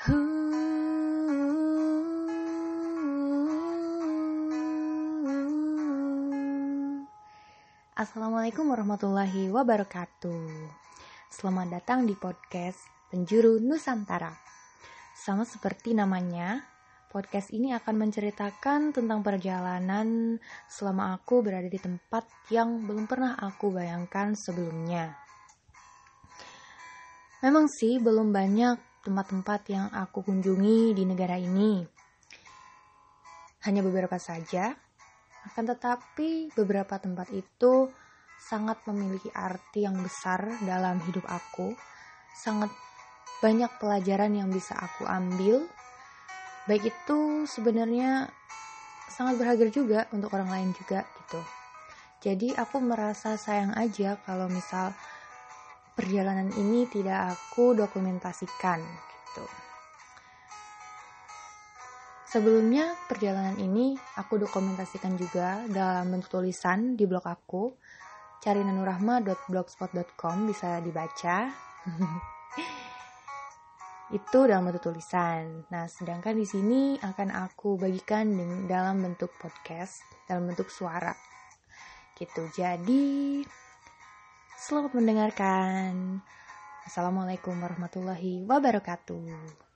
Assalamualaikum warahmatullahi wabarakatuh. Selamat datang di podcast Penjuru Nusantara. Sama seperti namanya, podcast ini akan menceritakan tentang perjalanan selama aku berada di tempat yang belum pernah aku bayangkan sebelumnya. Memang sih belum banyak tempat-tempat yang aku kunjungi di negara ini. Hanya beberapa saja, akan tetapi beberapa tempat itu sangat memiliki arti yang besar dalam hidup aku. Sangat banyak pelajaran yang bisa aku ambil. Baik itu sebenarnya sangat berharga juga untuk orang lain juga gitu. Jadi aku merasa sayang aja kalau misal perjalanan ini tidak aku dokumentasikan gitu. Sebelumnya perjalanan ini aku dokumentasikan juga dalam bentuk tulisan di blog aku carinanurahma.blogspot.com bisa dibaca. Itu dalam bentuk tulisan. Nah, sedangkan di sini akan aku bagikan dalam bentuk podcast, dalam bentuk suara. Gitu. Jadi Selamat mendengarkan. Assalamualaikum warahmatullahi wabarakatuh.